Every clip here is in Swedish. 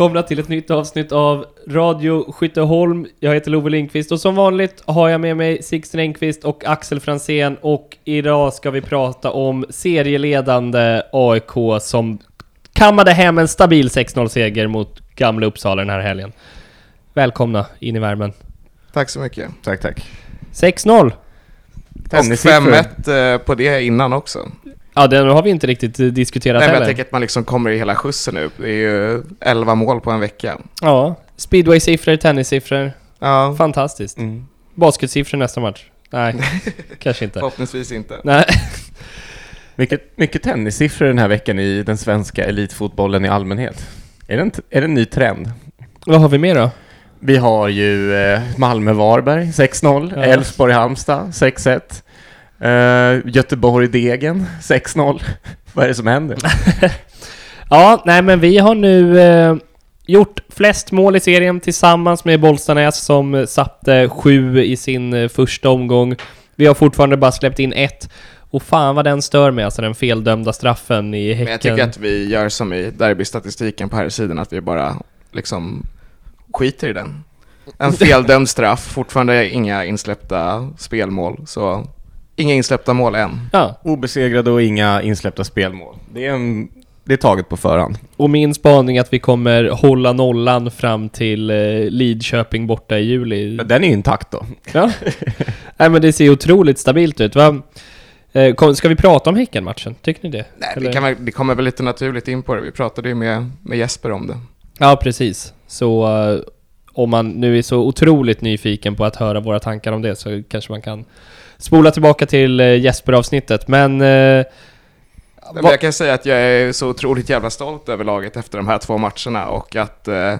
Välkomna till ett nytt avsnitt av Radio Skytteholm. Jag heter Love Lindqvist och som vanligt har jag med mig Sixten Engqvist och Axel Fransén och idag ska vi prata om serieledande AIK som kammade hem en stabil 6-0-seger mot Gamla Uppsala den här helgen. Välkomna in i värmen. Tack så mycket. Tack, tack. 6-0! Och Tennissiffror. 5-1 eh, på det innan också. Ja, den har vi inte riktigt eh, diskuterat Nej, men jag tänker att man liksom kommer i hela skjutsen nu. Det är ju 11 mål på en vecka. Ja, speedway-siffror, tennissiffror. Ja, Fantastiskt. Mm. Basketsiffror nästa match? Nej, kanske inte. förhoppningsvis inte. Nej. Mycket, mycket tennissiffror den här veckan i den svenska elitfotbollen i allmänhet. Är det en, är det en ny trend? Vad har vi mer då? Vi har ju eh, Malmö-Varberg 6-0, Ja. Elfsborg-Halmstad 6-1, eh, Göteborg-Degen 6-0. Vad är det som händer? Ja, nej men vi har nu eh, gjort flest mål i serien tillsammans med Bollstanäs som eh, satte sju i sin första omgång. Vi har fortfarande bara släppt in ett. Och fan vad den stör mig, alltså den feldömda straffen i Häcken. Men jag tycker att vi gör som i derbystatistiken på här sidan att vi bara liksom skiter i den. En feldömd straff, fortfarande inga insläppta spelmål. Så inga insläppta mål än. Ja, Obesegrade och inga insläppta spelmål. Det är, en, det är taget på förhand. och min spaning är att vi kommer hålla nollan fram till eh, Lidköping borta i juli. Men den är intakt då. Ja. Nej men det ser ju otroligt stabilt ut. Va? Eh, kom, ska vi prata om Häcken-matchen? Tycker ni det? Nej, vi, kan, vi kommer väl lite naturligt in på det. Vi pratade ju med, med Jesper om det. Ja, precis. Så eh, om man nu är så otroligt nyfiken på att höra våra tankar om det så kanske man kan spola tillbaka till eh, Jesper-avsnittet. Men... Eh, Men jag kan säga att jag är så otroligt jävla stolt över laget efter de här två matcherna och att eh,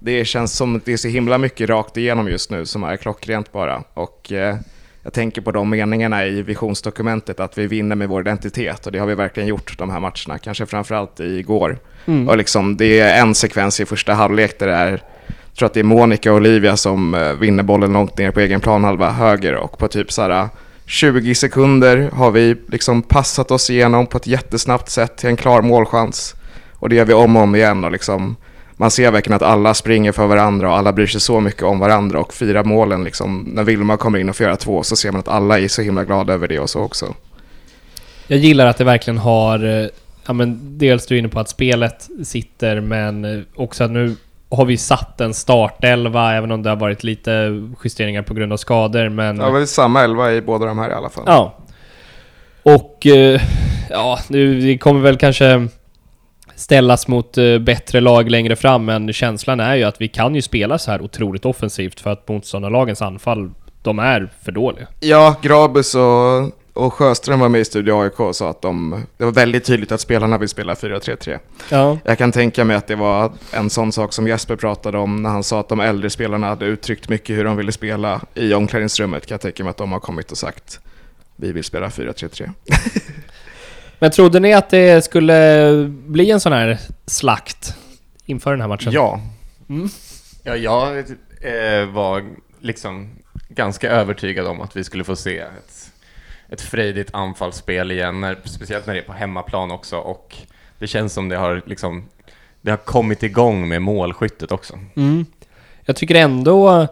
det känns som att det är så himla mycket rakt igenom just nu som är klockrent bara. Och eh, jag tänker på de meningarna i visionsdokumentet att vi vinner med vår identitet och det har vi verkligen gjort de här matcherna, kanske framförallt igår. mm. Och liksom, det är en sekvens i första halvlek där det är, jag tror att det är Monica och Olivia som eh, vinner bollen långt ner på egen planhalva höger och på typ så här eh, 20 sekunder har vi liksom passat oss igenom på ett jättesnabbt sätt till en klar målchans. Och det gör vi om och om igen och liksom man ser verkligen att alla springer för varandra och alla bryr sig så mycket om varandra och firar målen liksom. När Vilma kommer in och får göra två så ser man att alla är så himla glada över det och så också. Jag gillar att det verkligen har... Eh, ja men dels du är inne på att spelet sitter men också att nu har vi satt en startelva även om det har varit lite justeringar på grund av skador men... Ja, väl samma elva i båda de här i alla fall. Ja. Och eh, ja, det kommer väl kanske ställas mot eh, bättre lag längre fram, men känslan är ju att vi kan ju spela så här otroligt offensivt för att motståndarlagens anfall, de är för dåliga. Ja, Grabus och, och Sjöström var med i Studio AIK och sa att de, det var väldigt tydligt att spelarna vill spela 4-3-3. Ja. Jag kan tänka mig att det var en sån sak som Jesper pratade om när han sa att de äldre spelarna hade uttryckt mycket hur de ville spela i omklädningsrummet. Kan jag tänka mig att de har kommit och sagt vi vill spela 4-3-3. Men trodde ni att det skulle bli en sån här slakt inför den här matchen? Ja. Mm. Ja, jag eh, var liksom ganska övertygad om att vi skulle få se ett, ett frejdigt anfallsspel igen, när, speciellt när det är på hemmaplan också. Och det känns som det har liksom det har kommit igång med målskyttet också. Mm. Jag tycker ändå,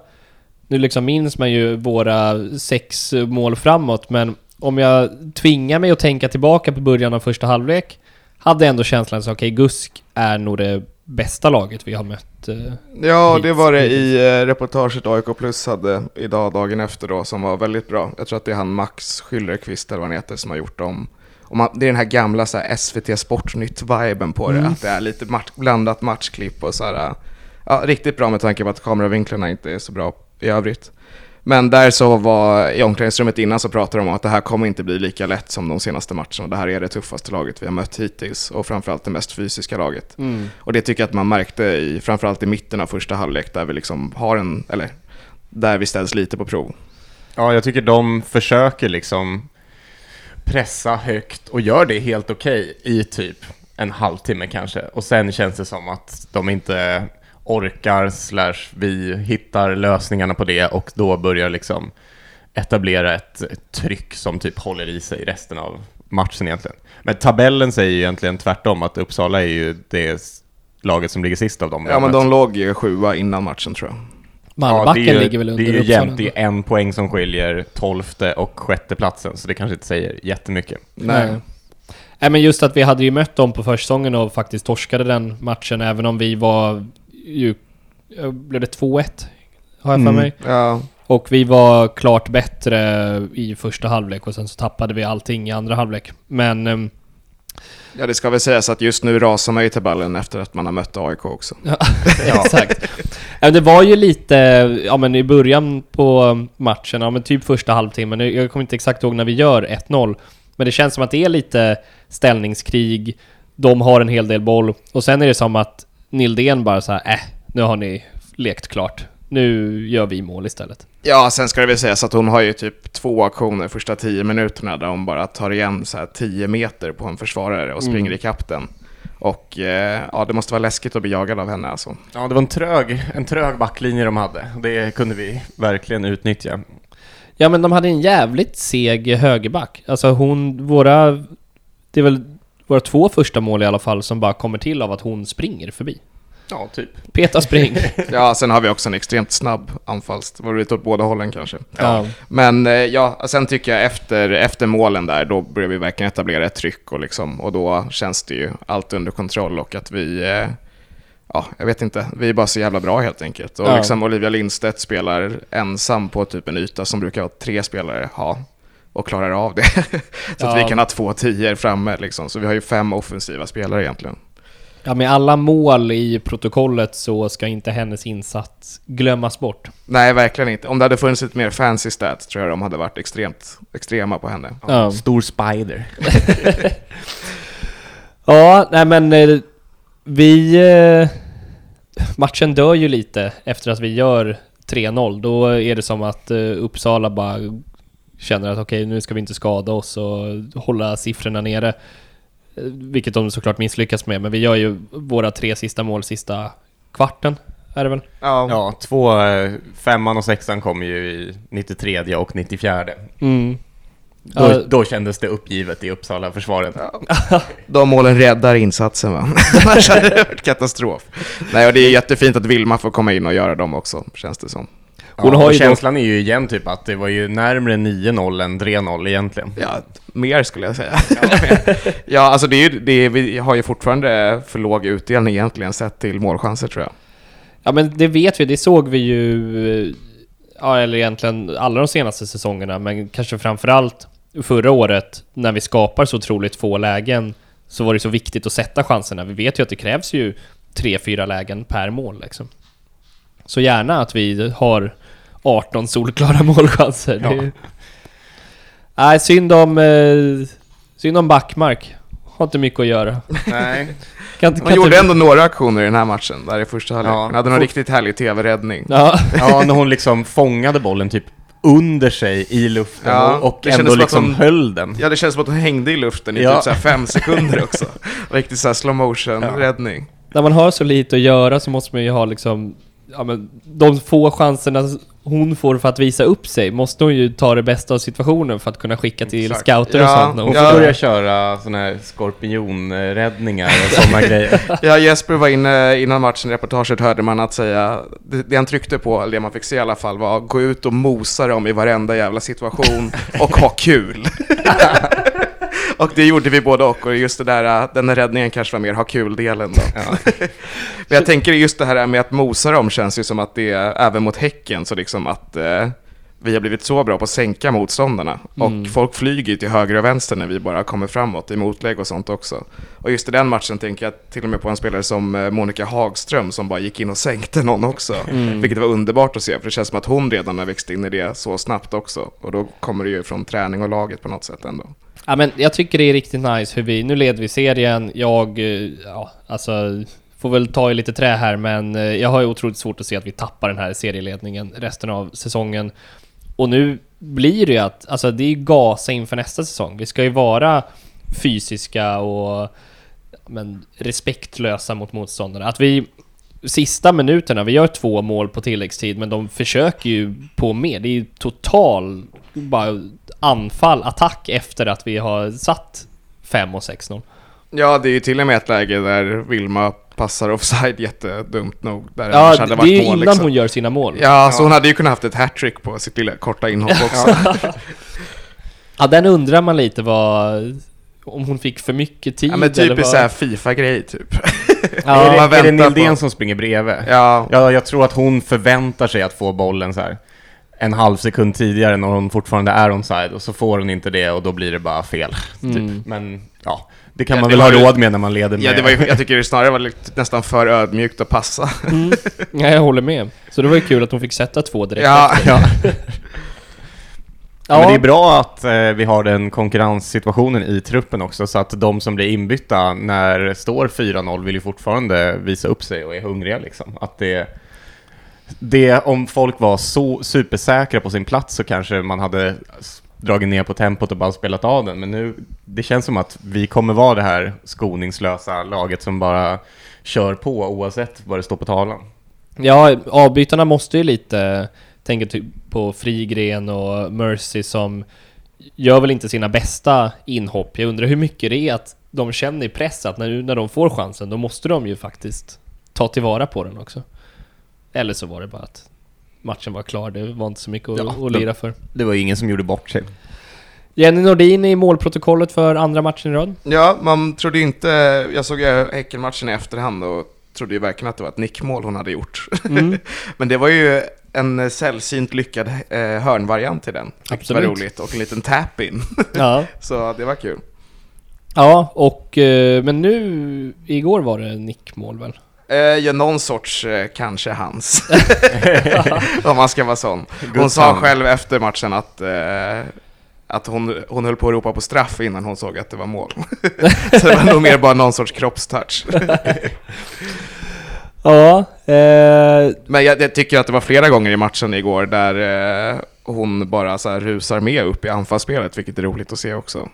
nu liksom minns man ju våra sex mål framåt, men om jag tvingar mig att tänka tillbaka på början av första halvlek, hade jag ändå känslan att okej, Gusk är nog det bästa laget vi har mött eh. Ja, det var det i eh, reportaget AIK Plus hade idag, dagen efter då, som var väldigt bra. Jag tror att det är han Max Schillerqvist eller vad han heter som har gjort dem. Och man, det är den här gamla så här, SVT Sportnytt-viben på det, Mm. att det är lite match, blandat matchklipp och så här. Ja, riktigt bra med tanke på att kameravinklarna inte är så bra i övrigt. Men där så var, i omklädningsrummet innan så pratade de om att det här kommer inte bli lika lätt som de senaste matcherna. Det här är det tuffaste laget vi har mött hittills och framförallt det mest fysiska laget. Och det tycker jag att man märkte i, framförallt i mitten av första halvlek där vi liksom har en, eller där vi ställs lite på prov. Ja, jag tycker de försöker liksom pressa högt och gör det helt okej i typ en halvtimme kanske. Och sen känns det som att de inte orkar, slash vi hittar lösningarna på det och då börjar liksom etablera ett, tryck som typ håller i sig resten av matchen egentligen. Men tabellen säger ju egentligen tvärtom, att Uppsala är ju det laget som ligger sist av dem. Ja, men de låg ju sjua innan matchen tror jag. Malbacken är ju, ligger väl under Det är ju jämnt, det är en poäng som skiljer tolfte och sjätte platsen så det kanske inte säger jättemycket. Nej. Nej men just att vi hade ju mött dem på försäsongen och faktiskt torskade den matchen även om vi var ju... eh, Blev det 2-1? Har jag för Mm. mig. Ja, Och vi var klart bättre i första halvlek och sen så tappade vi allting i andra halvlek. Men... ehm, ja, det ska väl sägas att just nu rasar man ju tabellen efter att man har mött AIK också. Ja, exakt. Det var ju lite, ja men i början på matchen, ja men typ första halvtimmen, jag kommer inte exakt ihåg när vi gör 1-0, men det känns som att det är lite ställningskrig, de har en hel del boll, och sen är det som att Nildén bara så här, äh, nu har ni lekt klart. Nu gör vi mål istället. Ja, sen ska det väl sägas att hon har ju typ två aktioner första tio minuterna där hon bara tar igen så här 10 meter på en försvarare och springer Mm. ikapp den. Och eh, ja, det måste vara läskigt att bli jagad av henne alltså. Ja, det var en trög, en trög backlinje de hade. Det kunde vi verkligen utnyttja. Ja men de hade en jävligt seg högerback. Alltså hon, våra... Det är väl våra två första mål i alla fall som bara kommer till av att hon springer förbi. Ja, typ. Peta spring. Ja, sen har vi också en extremt snabb anfalls. Det var lite åt båda hållen kanske. ja. Men eh, ja, sen tycker jag efter, efter målen där, då börjar vi verkligen etablera ett tryck och, liksom, och då känns det ju allt under kontroll och att vi, eh, ja, jag vet inte, vi är bara så jävla bra helt enkelt. Och Ja. liksom Olivia Lindstedt spelar ensam på typ en yta som brukar tre spelare ha och klarar av det. så att Ja. vi kan ha två tior framme liksom, så vi har ju fem offensiva spelare egentligen. ja, med alla mål i protokollet så ska inte hennes insats glömmas bort. Nej, verkligen inte. Om det hade funnits lite mer fancy stats tror jag de hade varit extremt extrema på henne. Ja. Stor spider. Ja, nej men eh, vi... eh, Matchen dör ju lite efter att vi gör 3-0. Då är det som att eh, Uppsala bara känner att okej, nu ska vi inte skada oss och hålla siffrorna nere. Vilket de såklart misslyckas med, men vi gör ju våra tre sista mål sista kvarten, är det väl? Ja, Ja, två, eh, femman och sexan kom ju i 93 och 94. Mm. Då, Ja. då kändes det uppgivet i Uppsala-försvaret. De målen räddar insatsen va? Annars hade det varit katastrof. Nej, och det är jättefint att Vilma får komma in och göra dem också, känns det som. Hon ja, har och ju då- känslan är ju igen typ att det var ju närmre 9-0 än 3-0 egentligen. Ja, mer skulle jag säga. Ja, alltså det är ju, det är, vi har ju fortfarande för låg utdelning egentligen sett till målchanser tror jag. Ja men det vet vi, det såg vi ju, ja eller egentligen alla de senaste säsongerna, men kanske framförallt förra året när vi skapar så otroligt få lägen så var det så viktigt att sätta chanserna. Vi vet ju att det krävs ju tre, fyra lägen per mål liksom. Så gärna att vi har 18 solklara målchanser. Det är Nej, synd om, eh, synd om Backmark. Har inte mycket att göra. Nej. Kan, inte- Man kan gjorde inte- ändå några aktioner i den här matchen, där i första halvlek. Ja. Man hade någon riktigt härlig tv-räddning. Ja. Ja, när hon liksom fångade bollen typ under sig i luften Ja, och, och ändå liksom hon- höll den. Ja, det känns som att hon hängde i luften i Ja. typ så här fem sekunder också. Riktigt så här slow motion-räddning. när man har så lite att göra så måste man ju ha liksom Ja men de få chanserna hon får för att visa upp sig måste hon ju ta det bästa av situationen för att kunna skicka till Exakt. scouter och Ja, sånt. hon får- Ja. börja köra såna här skorpionräddningar och såna grejer. Ja, Jesper var inne innan matchen i reportaget hörde man att säga, det, det han tryckte på, eller det man fick se i alla fall, var gå ut och mosa dem i varenda jävla situation och ha kul. och det gjorde vi både och, och just det där, den där räddningen kanske var mer ha kul-delen då. Ja. Men jag tänker just det här med att mosa dem känns ju som att det är, även mot Häcken, så liksom att eh, vi har blivit så bra på att sänka motståndarna. Mm. Och folk flyger ju till höger och vänster när vi bara kommer framåt i motlägg och sånt också. Och just i den matchen tänker jag till och med på en spelare som eh, Monica Hagström som bara gick in och sänkte någon också. Mm. Vilket var underbart att se, för det känns som att hon redan har växt in i det så snabbt också. Och då kommer det ju från träning och laget på något sätt ändå. Ja men jag tycker det är riktigt nice hur vi, nu leder vi serien, jag, eh, ja alltså Får väl ta i lite trä här men eh, jag har ju otroligt svårt att se att vi tappar den här serieledningen resten av säsongen. Och nu blir det ju att, alltså det är ju gasa inför nästa säsong. Vi ska ju vara fysiska och men respektlösa mot motståndarna. Att vi sista minuterna, vi gör två mål på tilläggstid men de försöker ju på mer. Det är ju total bara anfall, attack efter att vi har satt 5 och 6-0. Ja, det är ju till och med ett läge där Vilma passar offside jättedumt nog. Där Ja, annars det hade är ju innan liksom. hon gör sina mål. Ja, så hon hade ju kunnat haft ett hattrick på sitt lilla korta inhopp också. Ja, den undrar man lite vad... Om hon fick för mycket tid Ja, men eller typ en vad... sån här Fifa-grej typ. Ja, är det, man är det Nildén som springer bredvid? Ja, Ja, jag tror att hon förväntar sig att få bollen så här en halv sekund tidigare när hon fortfarande är onside och så får hon inte det och då blir det bara fel. Mm. Typ. Men ja, det kan Ja, man det väl ha ju- råd med när man leder med. ja det var ju, jag tycker det snarare var lite, nästan för ödmjukt att passa. Mm. Ja, jag håller med. Så det var ju kul att hon fick sätta två direkt Ja, efter. ja. Ja. Men det är bra att eh, vi har den konkurrenssituationen i truppen också, så att de som blir inbytta när står 4-0 vill ju fortfarande visa upp sig och är hungriga liksom. Att det, det, om folk var så supersäkra på sin plats så kanske man hade dragit ner på tempot och bara spelat av den, men nu, det känns som att vi kommer vara det här skoningslösa laget som bara kör på oavsett vad det står på tavlan. Ja, avbytarna måste ju lite tänka typ på Frigren och Mercy som gör väl inte sina bästa inhopp. Jag undrar hur mycket det är att de känner i press att när, när de får chansen, då måste de ju faktiskt ta tillvara på den också. Eller så var det bara att matchen var klar, det var inte så mycket att, Ja, att lira för. Det var ingen som gjorde bort sig. Jenny Nordin i målprotokollet för andra matchen i rad. ja, man trodde ju inte, jag såg ju Häckenmatchen i efterhand och trodde ju verkligen att det var ett nickmål hon hade gjort. Mm. Men det var ju en sällsynt lyckad eh, hörnvariant till den. Vilket var Absolut. roligt. Och en liten tap-in. Ja. Så det var kul. ja, och eh, men nu, igår var det nickmål väl? Eh, ja, någon sorts eh, kanske hans. Om man ska vara sån. Hon sa själv efter matchen att, eh, att hon, hon höll på att ropa på straff innan hon såg att det var mål. Så det var nog mer bara någon sorts kroppstouch. Ja, eh, Men jag, jag tycker att det var flera gånger i matchen igår där eh, hon bara så rusar med upp i anfallsspelet, vilket är roligt att se också.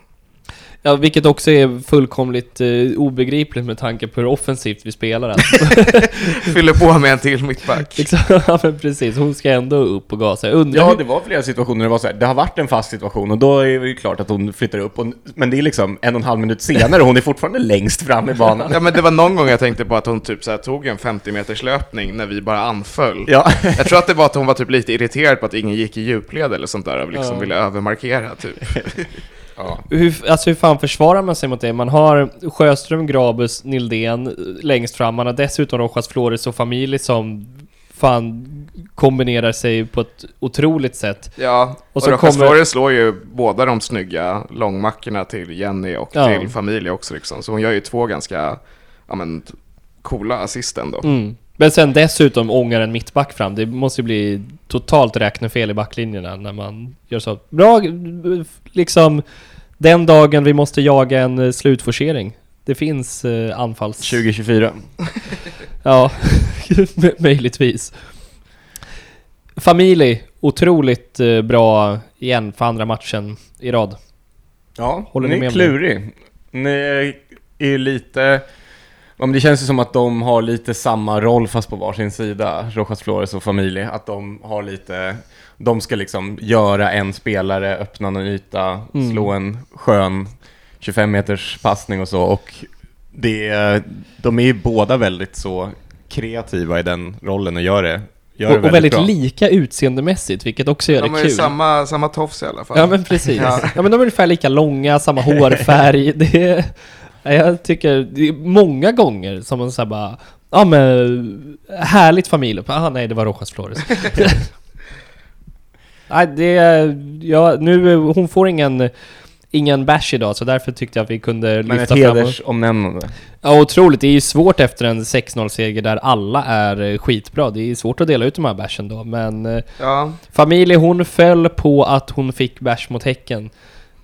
Ja, vilket också är fullkomligt eh, obegripligt med tanke på hur offensivt vi spelar. Alltså. Fyller på med en till mittback. ja, men precis. Hon ska ändå upp och gasa. Undrar Ja, hur... det var flera situationer det var så här, det har varit en fast situation och då är det ju klart att hon flyttar upp, och, men det är liksom en och en halv minut senare och hon är fortfarande längst fram i banan. Ja men det var någon gång jag tänkte på att hon typ så här tog en 50 meters löpning när vi bara anföll. Ja, Jag tror att det var att hon var typ lite irriterad på att ingen gick i djupled eller sånt där och liksom Ja. ville övermarkera typ. Ja. Hur, alltså hur fan försvarar man sig mot det? Man har Sjöström, Grabus, Nildén längst fram. Man har dessutom Rojas Flores och familj som fan kombinerar sig på ett otroligt sätt. Ja, och, Och så kommer- Flores slår ju båda de snygga långmackorna till Jenny och Ja. till Familia också liksom. Så hon gör ju två ganska, ja men, coola assist ändå. Mm. Men sen dessutom ångar en mittback fram. Det måste ju bli totalt räknefel i backlinjerna när man gör så. Bra, liksom den dagen vi måste jaga en eh, slutforcering. Det finns eh, anfalls... 2024. Ja, möjligtvis. Familj, otroligt eh, bra igen för andra matchen i rad. Ja, Håller ni ni är klurig. Ni är ju lite... Ja, men det känns ju som att de har lite samma roll fast på varsin sida, Rojas Flores och Familj. Att de har lite... De ska liksom göra en spelare, öppna någon yta, Mm. slå en skön 25 meters passning och så. Och det är, de är ju båda väldigt så kreativa i den rollen och gör det, gör det Och, och väldigt lika utseendemässigt, vilket också gör De har det ju kul. samma, samma tofs i alla fall. Ja men precis. Ja. Ja. men de är ungefär lika långa, samma hårfärg. Det är, jag tycker, det är många gånger som man säger bara Ja men, härligt familj. Ah nej, det var Rojas Flores. nej, det är, ja, nu, hon får ingen, ingen bash idag, så därför tyckte jag att vi kunde Men ett lyfta fram och- hedersomnämnande. Ja, otroligt. Det är ju svårt efter en 6-0-seger där alla är eh, skitbra. Det är svårt att dela ut de här bashen då, men eh, Ja, Familj, hon föll på att hon fick bash mot Häcken.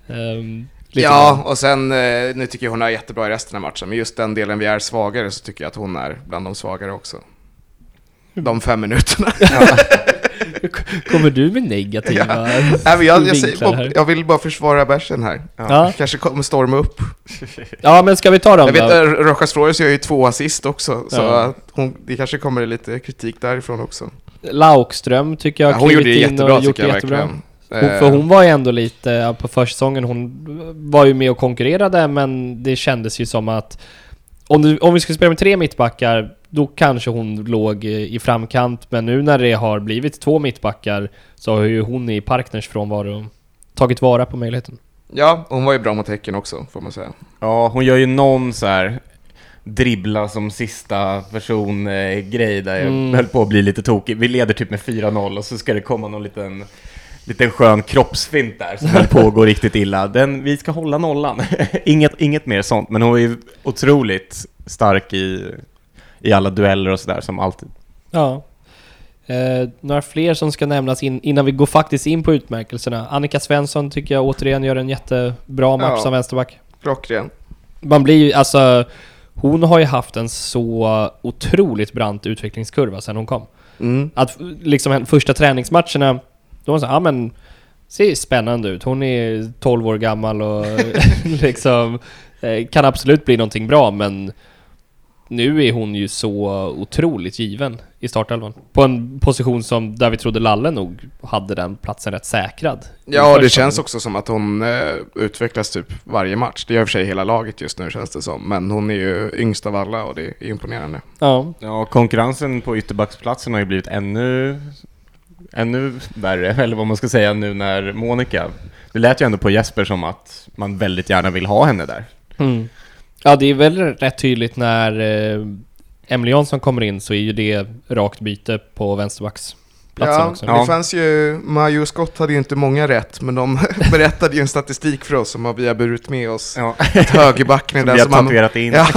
Ehm, lite ja grann. och sen, eh, nu tycker jag hon är jättebra i resten av matchen, men just den delen vi är svagare så tycker jag att hon är bland de svagare också. De fem minuterna. Kommer du med negativa Nej, men jag, jag, säger, jag vill bara försvara bärsen här. Ja. Kanske kommer storma upp. Ja, men ska vi ta dem Jag vet då? att Rojas Flores gör ju två assist också, så Ja. hon, det kanske kommer lite kritik därifrån också. Laukström tycker jag Ja, har hon gjorde det jättebra och gjort tycker det jag jättebra. verkligen. Eh, för hon var ju ändå lite, på försäsongen, hon var ju med och konkurrerade men det kändes ju som att om, du, om vi skulle spela med tre mittbackar, då kanske hon låg eh, i framkant. Men nu när det har blivit två mittbackar så har ju hon i Parkners frånvaro tagit vara på möjligheten. Ja, hon var ju bra mot Häcken också, får man säga. Ja, hon gör ju någon så här dribbla som sista person eh, grej där jag Mm. höll på att bli lite tokig. Vi leder typ med 4-0 och så ska det komma någon liten liten skön kroppsfint där som höll på att gå riktigt illa. Den, vi ska hålla nollan. inget, inget mer sånt, men hon är ju otroligt stark i, i alla dueller och sådär som alltid. Ja. Eh, några fler som ska nämnas in, innan vi går faktiskt in på utmärkelserna. Annika Svensson tycker jag återigen gör en jättebra match Ja. som vänsterback. Klockren. Man blir ju, alltså... Hon har ju haft en så otroligt brant utvecklingskurva sedan hon kom. Mm. Att liksom första träningsmatcherna, då var det så ja men... Ser spännande ut. Hon är 12 år gammal och liksom... eh, Kan absolut bli någonting bra men... Nu är hon ju så otroligt given i startelvan. På en position som där vi trodde Lalle nog hade den platsen rätt säkrad. Ja, det känns också som att hon eh, utvecklas typ varje match. Det gör i och för sig hela laget just nu känns det som. Men hon är ju yngst av alla och det är imponerande. Ja. Ja, konkurrensen på ytterbacksplatsen har ju blivit ännu, ännu värre, eller vad man ska säga nu när Monica... Det lät ju ändå på Jesper som att man väldigt gärna vill ha henne där. Mm. Ja, det är väl rätt tydligt när eh, Emily Jansson kommer in så är ju det rakt byte på vänsterbacksplatsen Ja, också. det Ja. fanns ju, Majo och Scott hade ju inte många rätt, men de berättade ju en statistik för oss som vi har burit med oss. Ja, Att högerbacken är som den vi har som har, tatuerat in. ja,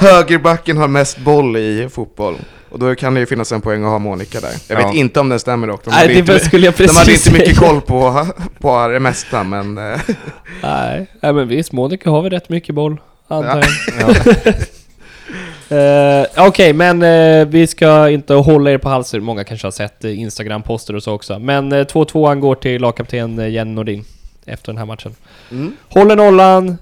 högerbacken har mest boll i fotboll. Och då kan det ju finnas en poäng att ha Monica där. Jag vet Ja. inte om den stämmer dock. De Nej, det inte, skulle jag de precis hade inte mycket koll på, på det mesta, men... eh, Nej, nej men visst, Monica har väl rätt mycket boll, antar Ja. jag. Eh, Okej, men eh, vi ska inte hålla er på halsen. Många kanske har sett uh, Instagram-poster och så också. Men uh, 2-2an går till lagkapten uh, Jenny Nordin efter den här matchen. Mm. Håller nollan,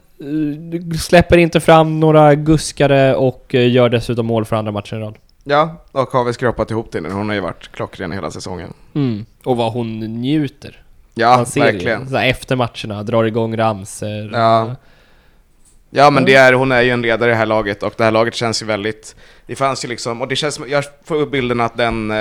släpper inte fram några guskare och gör dessutom mål för andra matchen i rad. Ja, och har vi skrapat ihop till den. Hon har ju varit klockren hela säsongen. Mm. Och vad hon njuter. Ja, verkligen. Det. Så här efter matcherna, drar igång ramser. Ja. Ja men det är, hon är ju en ledare i det här laget och det här laget känns ju väldigt... Det fanns ju liksom, och det känns jag får upp bilden att den...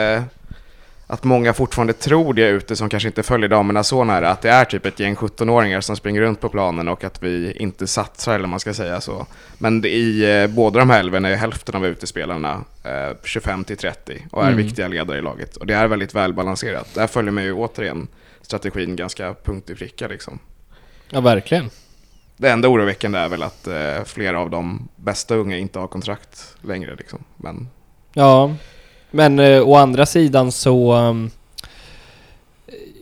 Att många fortfarande tror det ute som kanske inte följer damerna så nära, att det är typ ett gäng 17-åringar som springer runt på planen och att vi inte satsar eller man ska säga så. Men i eh, båda de här älven är hälften av utespelarna eh, 25 till 30 och är Mm. viktiga ledare i laget. Och det är väldigt välbalanserat. Där följer man ju återigen strategin ganska punkt i pricka liksom. ja, verkligen. Det enda oroväckande är väl att eh, flera av de bästa unga inte har kontrakt längre liksom. Men Ja, men eh, å andra sidan så... um,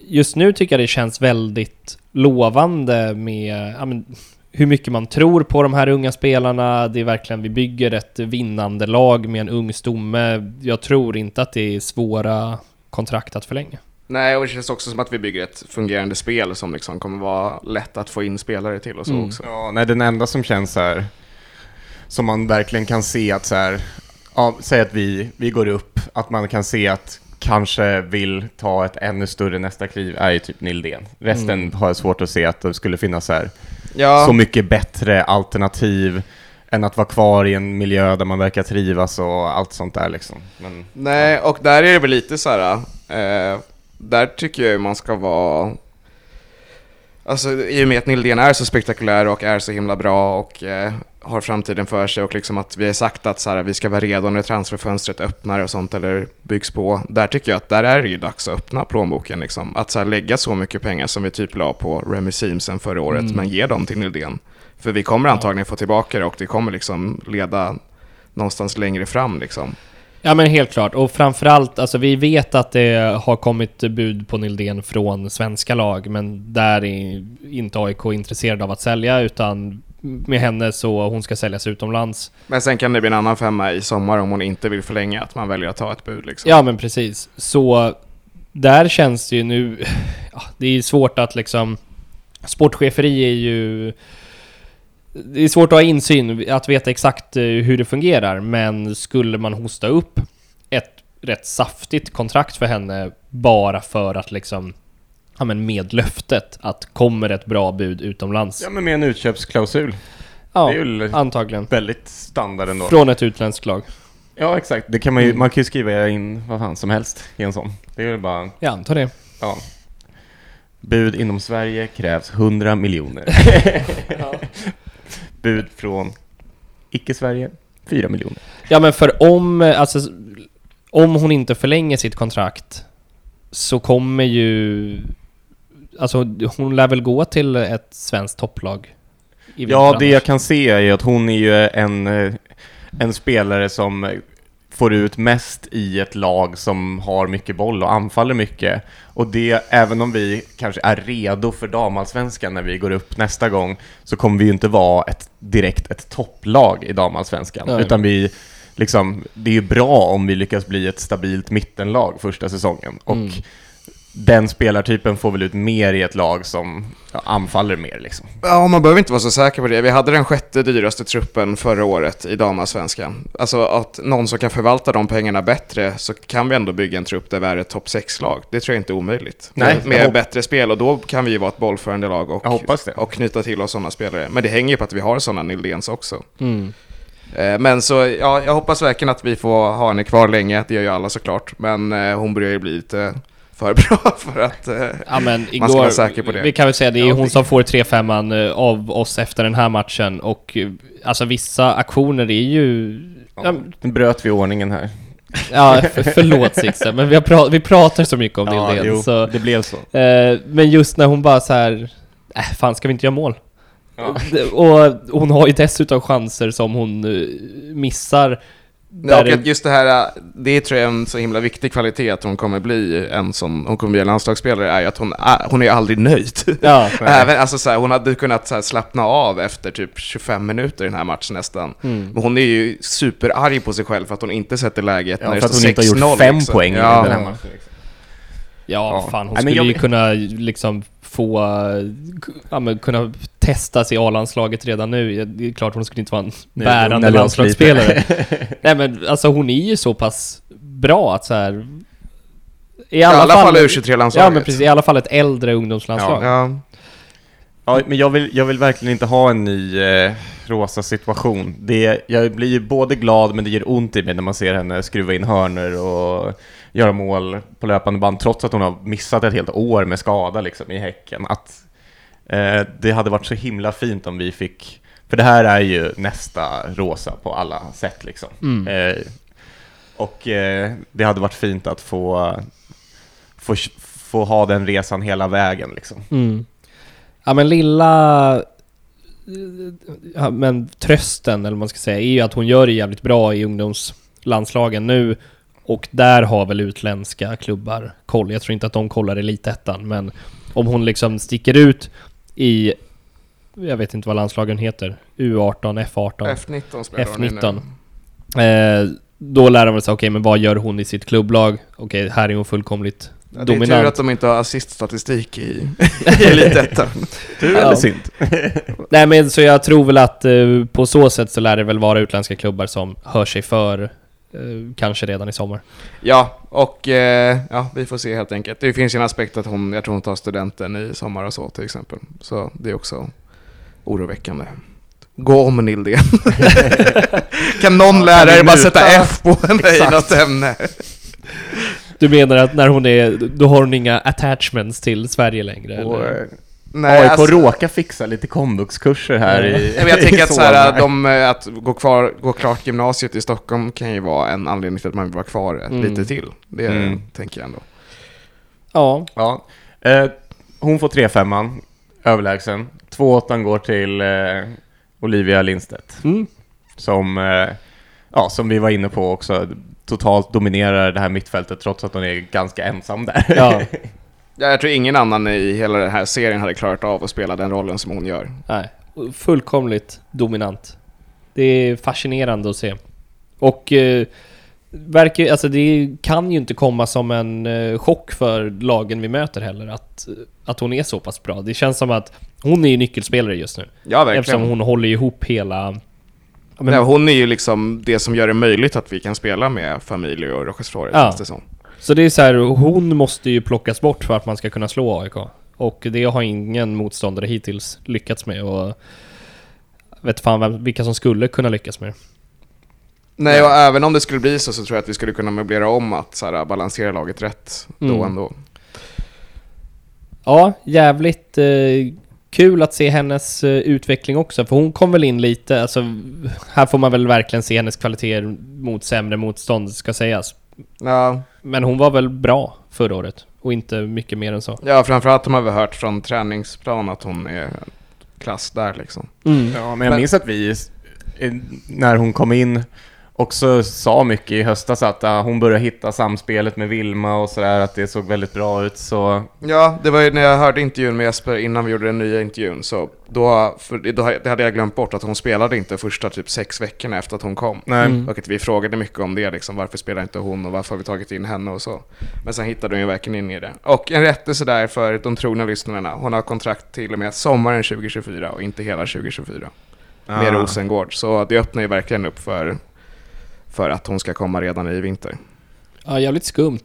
just nu tycker jag det känns väldigt lovande med ja, men, hur mycket man tror på de här unga spelarna. Det är verkligen, vi bygger ett vinnande lag med en ung stomme. Jag tror inte att det är svåra kontrakt att förlänga. nej, och det känns också som att vi bygger ett fungerande spel som liksom kommer vara lätt att få in spelare till och så Mm. också. Ja, nej, den enda som känns så här, som man verkligen kan se att så här, ja, säg att vi, vi går upp, att man kan se att kanske vill ta ett ännu större nästa kliv är ju typ Nildén. Resten Mm. har jag svårt att se att det skulle finnas så här, Ja, så mycket bättre alternativ än att vara kvar i en miljö där man verkar trivas och allt sånt där liksom. Men, nej, och där är det väl lite så här. Eh, där tycker jag man ska vara... Alltså i och med att Nildén är så spektakulär och är så himla bra och eh, har framtiden för sig och liksom att vi har sagt att så här, vi ska vara redo när transferfönstret öppnar och sånt eller byggs på. Där tycker jag att där är det ju dags att öppna plånboken liksom. Att så här, lägga så mycket pengar som vi typ la på Remy Simsen förra året, Mm. men ge dem till Nildén. För vi kommer antagligen få tillbaka det och det kommer liksom leda någonstans längre fram liksom. Ja men helt klart, och framförallt, alltså vi vet att det har kommit bud på Nildén från svenska lag, men där är inte AIK intresserad av att sälja, utan med henne så hon ska säljas utomlands. Men sen kan det bli en annan femma i sommar om hon inte vill förlänga, att man väljer att ta ett bud liksom. Ja men precis. Så där känns det ju nu... Ja, det är svårt att liksom... Sportcheferi är ju... Det är svårt att ha insyn, att veta exakt eh, hur det fungerar, men skulle man hosta upp ett rätt saftigt kontrakt för henne bara för att liksom... Ja men med löftet att kommer ett bra bud utomlands. ja, men med en utköpsklausul. Ja, antagligen. väldigt standard ändå. Från ett utländskt lag. Ja, exakt. Det kan man ju, Mm. man kan ju skriva in vad fan som helst i en sån. Det är väl bara, Jag antar det. ja. Bud inom Sverige krävs 100 miljoner. Bud från icke-Sverige, 4 miljoner. Ja men för om, alltså, om hon inte förlänger sitt kontrakt så kommer ju... Alltså hon lär väl gå till ett svenskt topplag? Ja, det jag kan se är att hon är ju en, eh, en spelare som får ut mest i ett lag som har mycket boll och anfaller mycket. Och det, även om vi kanske är redo för damallsvenskan när vi går upp nästa gång, så kommer vi ju inte vara ett, direkt ett topplag i damallsvenskan. Nej. Utan vi, liksom, det är ju bra om vi lyckas bli ett stabilt mittenlag första säsongen. Och Mm. Den spelartypen får väl ut mer i ett lag som anfaller mer liksom. Ja, man behöver inte vara så säker på det. Vi hade den sjätte dyraste truppen förra året i damallsvenskan. Alltså att någon som kan förvalta de pengarna bättre så kan vi ändå bygga en trupp där vi är ett topp 6-lag. Det tror jag inte är omöjligt. Nej, med med bättre spel och då kan vi ju vara ett bollförande lag och, Jag hoppas det. och knyta till oss sådana spelare. Men det hänger ju på att vi har sådana Nildens också. Mm. Eh, Men så, ja, jag hoppas verkligen att vi får ha henne kvar länge. Det gör ju alla såklart. Men eh, hon börjar ju bli lite för bra för att... eh, Ja men igår, Man ska vara säker på det. vi kan väl säga det är Ja, hon det- som får 3-5 eh, av oss efter den här matchen och eh, alltså vissa aktioner är ju... Ja, Nu bröt vi ordningen här. ja för, förlåt Sixten, men vi, har pra, vi pratar så mycket om Nildén jo, så... det blev så. Eh, men just när hon bara så här, äh, fan ska vi inte göra mål? Ja. Och hon har ju dessutom chanser som hon eh, missar. Ja, och att just det här, det tror jag är en så himla viktig kvalitet att hon kommer bli en som, hon kommer bli en landslagsspelare, är ju att hon hon är aldrig nöjd. Ja. Även, alltså så här, hon hade kunnat så här, slappna av efter typ 25 minuter i den här matchen nästan. Mm. Men hon är ju superarg på sig själv för att hon inte sätter läget Ja, när för det att står hon inte har 6-0. gjort fem liksom. poäng i ja. den här matchen. Liksom. Ja, Ja. fan hon Nej, men skulle ju jag- kunna liksom få, ja, men kunna testas i A-landslaget redan nu. Ja, Det är klart hon skulle inte vara en Nej, bärande oss landslagsspelare. Nej men alltså hon är ju så pass bra att så här. I alla fall U23-landslaget. Ja men precis, i alla fall ett äldre ungdomslandslag. Ja. Ja, men jag vill, jag vill verkligen inte ha en ny eh, rosa situation. Det, jag blir ju både glad men det gör ont i mig när man ser henne skruva in hörner och göra mål på löpande band trots att hon har missat ett helt år med skada liksom, i Häcken. Att, eh, det hade varit så himla fint om vi fick, för det här är ju nästa rosa på alla sätt liksom. Mm. Eh, och eh, det hade varit fint att få, få, få ha den resan hela vägen liksom. Mm. Ja men lilla... Men trösten, eller vad man ska säga, är ju att hon gör det jävligt bra i ungdomslandslagen nu. Och där har väl utländska klubbar koll. Jag tror inte att de kollar elitettan, men om hon liksom sticker ut i... Jag vet inte vad landslagen heter. U18, F18. F19 spelar hon i nu. F19. Eh, då lär de väl sig, okej men vad gör hon i sitt klubblag? Okej, här är hon fullkomligt Ja, det är tur att de inte har assiststatistik i, i Elitettan. Tur Ja. eller synd? Nej men så jag tror väl att eh, på så sätt så lär det väl vara utländska klubbar som hör sig för eh, kanske redan i sommar. Ja, och eh, ja, vi får se helt enkelt. Det finns ju en aspekt att hon, jag tror hon tar studenten i sommar och så till exempel. Så det är också oroväckande. Gå om Nildén. kan någon Ja, lärare bara sätta F på henne i något ämne? Du menar att när hon är, då har hon inga attachments till Sverige längre? Och, eller? Nej, AIK alltså- råkar fixa lite komvuxkurser här Ja. i men jag tänker att, så här, de, eh, att gå, kvar, gå klart gymnasiet i Stockholm kan ju vara en anledning till att man vill vara kvar Mm. lite till. Det Mm. tänker jag ändå. Ja. Ja. Eh, hon får 3-5 överlägsen. 2-8 går till eh, Olivia Lindstedt. Mm. Som, eh, ja, som vi var inne på också, totalt dominerar det här mittfältet trots att hon är ganska ensam där. Ja. Ja, jag tror ingen annan i hela den här serien hade klarat av att spela den rollen som hon gör. Nej. Fullkomligt dominant. Det är fascinerande att se. Och eh, verkar, alltså det kan ju inte komma som en eh, chock för lagen vi möter heller att, att hon är så pass bra. Det känns som att hon är ju nyckelspelare just nu. Ja, verkligen. Eftersom hon håller ihop hela... Men- Nej, hon är ju liksom det som gör det möjligt att vi kan spela med Familj och Flores, Ja. det som. Så det är så här, hon måste ju plockas bort för att man ska kunna slå AIK. Och det har ingen motståndare hittills lyckats med och... vet fan vem, vilka som skulle kunna lyckas med det. Nej, och även om det skulle bli så så tror jag att vi skulle kunna möblera om att så här, balansera laget rätt då Mm. ändå. Ja, jävligt eh, kul att se hennes eh, utveckling också, för hon kom väl in lite, alltså här får man väl verkligen se hennes kvaliteter mot sämre motstånd, ska sägas. Ja, Men hon var väl bra förra året, och inte mycket mer än så. ja framförallt har vi hört från träningsplan att hon är klass där liksom. Mm. Ja, men jag Men- minns att vi, när hon kom in, också sa mycket i höstas att ah, hon började hitta samspelet med Vilma och sådär, att det såg väldigt bra ut. Så Ja, det var ju när jag hörde intervjun med Jesper innan vi gjorde den nya intervjun. Så då, för då det hade jag glömt bort att hon spelade inte första typ sex veckorna efter att hon kom. nej. Mm. Och att vi frågade mycket om det, liksom, varför spelar inte hon och varför har vi tagit in henne och så. Men sen hittade hon ju verkligen in i det. Och en rättelse där för de trogna lyssnarna. Hon har kontrakt till och med sommaren 2024 och inte hela 2024 med Ah. Rosengård. Så det öppnar ju verkligen upp för, för att hon ska komma redan i vinter. Ja, jävligt skumt.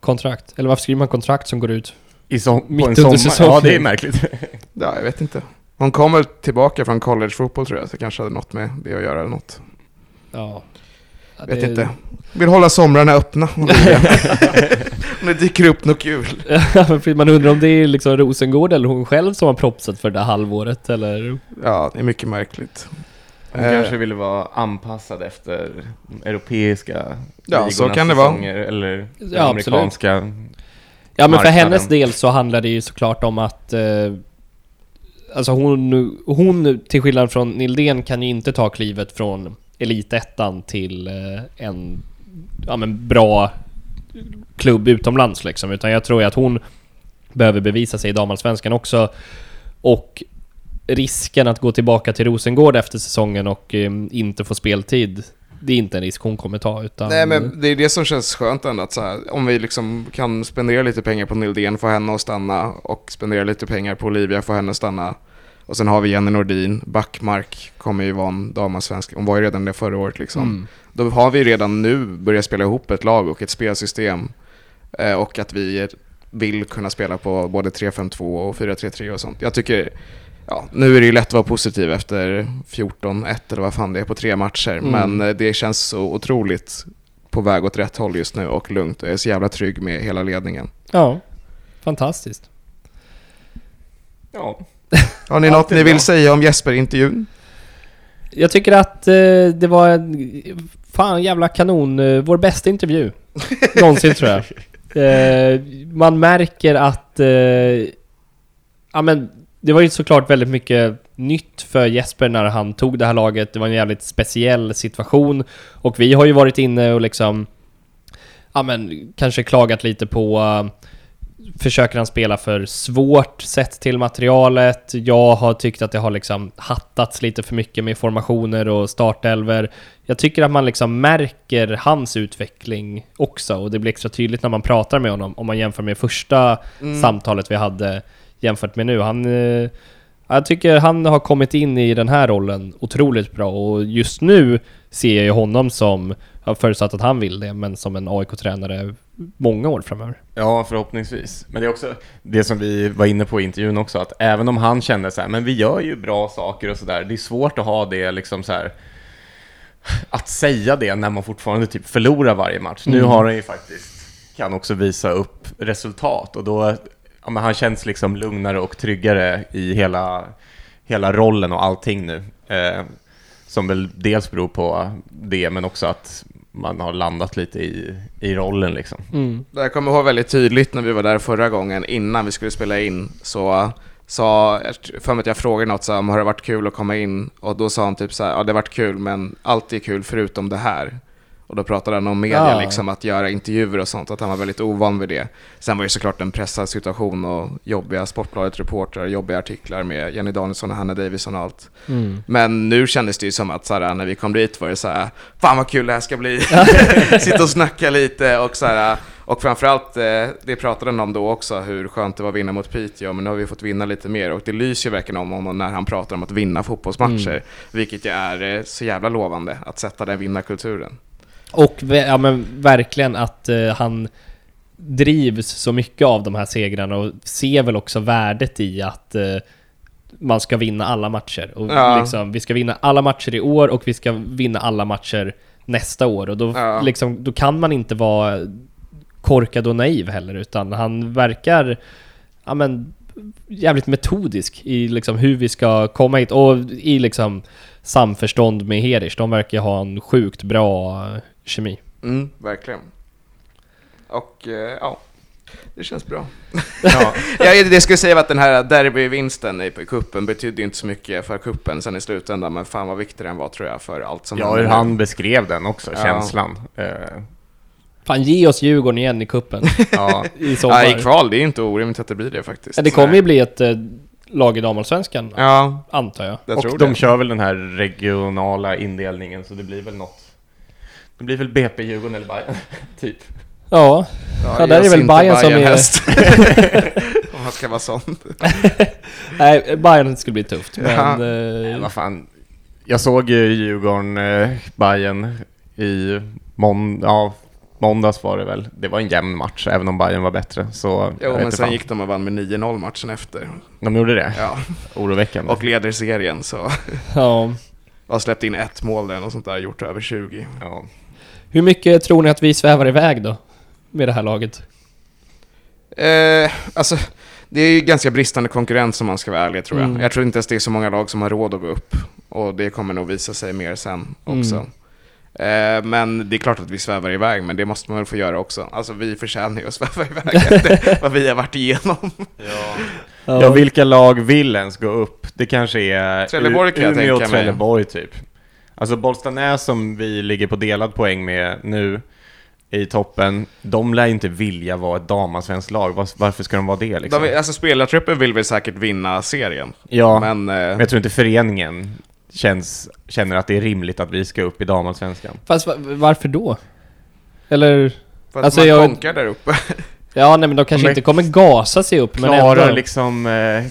Kontrakt. Eller varför skriver man kontrakt som går ut? I som, Mitt på en under sommar. säsongen. Ja, det är märkligt. Ja, jag vet inte. Hon kommer tillbaka från collegefotboll tror jag, så det kanske hade något med det att göra. eller Något. Ja. ja Vet det- inte. Vill hålla somrarna öppna. om det dyker upp något kul. Man undrar om det är liksom Rosengård eller hon själv som har propsat för det där halvåret eller? Ja, det är mycket märkligt. Hon Eh. kanske ville vara anpassad efter de europeiska Ja, så kan det vara. Eller Ja, absolut. amerikanska. Ja men för Marknaden. hennes del så handlar det ju såklart om att eh, Alltså hon, hon till skillnad från Nildén kan ju inte ta klivet från elitettan till eh, en ja, men bra klubb utomlands liksom. Utan jag tror ju att hon behöver bevisa sig i damallsvenskan också. Och risken att gå tillbaka till Rosengård efter säsongen och eh, inte få speltid, det är inte en risk hon kommer ta utan... Nej men det är det som känns skönt ändå att så här, om vi liksom kan spendera lite pengar på Nildén, få henne att stanna och spendera lite pengar på Olivia, få henne att stanna. Och sen har vi Jenny Nordin, Backmark kommer ju vara en damallsvensk, hon var ju redan det förra året liksom. Mm. Då har vi redan nu börjat spela ihop ett lag och ett spelsystem. Eh, och att vi vill kunna spela på både 3-5-2 och 4-3-3 och sånt. Jag tycker, ja, nu är det ju lätt att vara positiv efter 14-1 eller vad fan det är på tre matcher. Mm. Men eh, det känns så otroligt på väg åt rätt håll just nu och lugnt. Jag är så jävla trygg med hela ledningen. Ja, fantastiskt. Ja. Har ni något ni vill bra. säga om Jesper-intervjun? Jag tycker att eh, det var en fan jävla kanon, eh, vår bästa intervju någonsin tror jag. Eh, man märker att, eh, ja men det var ju såklart väldigt mycket nytt för Jesper när han tog det här laget. Det var en jävligt speciell situation och vi har ju varit inne och liksom, ja men kanske klagat lite på eh, Försöker han spela för svårt sett till materialet? Jag har tyckt att det har liksom hattats lite för mycket med formationer och startelver. Jag tycker att man liksom märker hans utveckling också och det blir extra tydligt när man pratar med honom om man jämför med första samtalet vi hade jämfört med nu. Han, eh, jag tycker han har kommit in i den här rollen otroligt bra och just nu ser jag ju honom som, jag har förutsatt att han vill det, men som en AIK-tränare många år framöver. Ja, förhoppningsvis. Men det är också det som vi var inne på i intervjun också, att även om han kände så här, men vi gör ju bra saker och sådär, det är svårt att ha det liksom så här att säga det när man fortfarande typ förlorar varje match. Nu Mm. har han ju faktiskt, kan också visa upp resultat och då, ja men han känns liksom lugnare och tryggare i hela, hela rollen och allting nu. Eh, som väl dels beror på det, men också att man har landat lite i, i rollen liksom. Mm. Jag kommer ihåg väldigt tydligt när vi var där förra gången innan vi skulle spela in så sa, för mig att jag frågade något så här, har det varit kul att komma in och då sa han typ så här, ja det har varit kul men allt är kul förutom det här. Och då pratade han om media, Ja. liksom att göra intervjuer och sånt, att han var väldigt ovan vid det. Sen var det såklart en pressad situation och jobbiga Sportbladet-reportrar, jobbiga artiklar med Jenny Danielsson och Hanna Davison och allt. Mm. Men nu kändes det ju som att så här, när vi kom dit var det så här, fan vad kul det här ska bli. Sitta och snacka lite och så här, och framförallt, eh, det pratade han om då också, hur skönt det var att vinna mot Piteå, men nu har vi fått vinna lite mer och det lyser ju verkligen om honom när han pratar om att vinna fotbollsmatcher, Mm. vilket ju är eh, så jävla lovande, att sätta den vinnarkulturen. Och ja, men verkligen att eh, han drivs så mycket av de här segrarna och ser väl också värdet i att eh, man ska vinna alla matcher. Och Ja. liksom, vi ska vinna alla matcher i år och vi ska vinna alla matcher nästa år. Och då, Ja. liksom, då kan man inte vara korkad och naiv heller, utan han verkar ja, men, jävligt metodisk i liksom, hur vi ska komma hit. Och i liksom samförstånd med Herish. De verkar ha en sjukt bra eh, kemi. Mm, verkligen. Och eh, ja, det känns bra. Ja, Ja, det skulle säga att den här derbyvinsten i kuppen betydde inte så mycket för kuppen sen i slutändan, men fan vad viktig den var tror jag för allt som ja hur han beskrev den också, Ja. känslan. Eh, Fan, ge oss Djurgården igen i kuppen ja. i sommar. Ja, i kval, det är inte orimligt att det blir det faktiskt. Ja, det kommer ju bli ett lag i damallsvenskan, Ja, antar jag. jag och det. de kör väl den här regionala indelningen, så det blir väl något. Det blir väl BP, Djurgården eller Bayern typ. Ja, Ja, där jag är väl Bayern som är- häst. Om man ska vara sån. nej, Bayern skulle bli tufft, men... Ja. Eh, vad fan. Jag såg ju Djurgården, eh, Bayern i mån ja, måndags var det väl. Det var en jämn match, även om Bayern var bättre. Så Jo, men sen fan. gick de och vann med 9-0 matchen efter. De gjorde det? Ja, Oroväckande. och leder serien så. ja. Har släppt in ett mål där och sånt där, gjort över 20. ja. Hur mycket tror ni att vi svävar iväg då? Med det här laget? Eh, alltså, det är ju ganska bristande konkurrens om man ska vara ärlig tror jag. Mm. Jag tror inte ens det är så många lag som har råd att gå upp. Och det kommer nog visa sig mer sen också. Mm. Eh, men det är klart att vi svävar iväg, men det måste man väl få göra också. Alltså vi förtjänar ju att sväva iväg efter vad vi har varit igenom. Ja, vilka lag vill ens gå upp? Det kanske är Trelleborg kan jag Umeå tänka och mig. Trelleborg typ. Alltså Bollstanäs som vi ligger på delad poäng med nu i toppen, de lär inte vilja vara ett damallsvenskt lag. Var- Varför ska de vara det liksom? De, alltså spelartruppen vill väl säkert vinna serien. ja, Men, eh, men jag tror inte föreningen känns, känner att det är rimligt att vi ska upp i damallsvenskan. Fast va- varför då? Eller? för att alltså, man jag- konkar där uppe. Ja, nej men de kanske Men- inte kommer gasa sig upp, men Klarar ändå. liksom eh,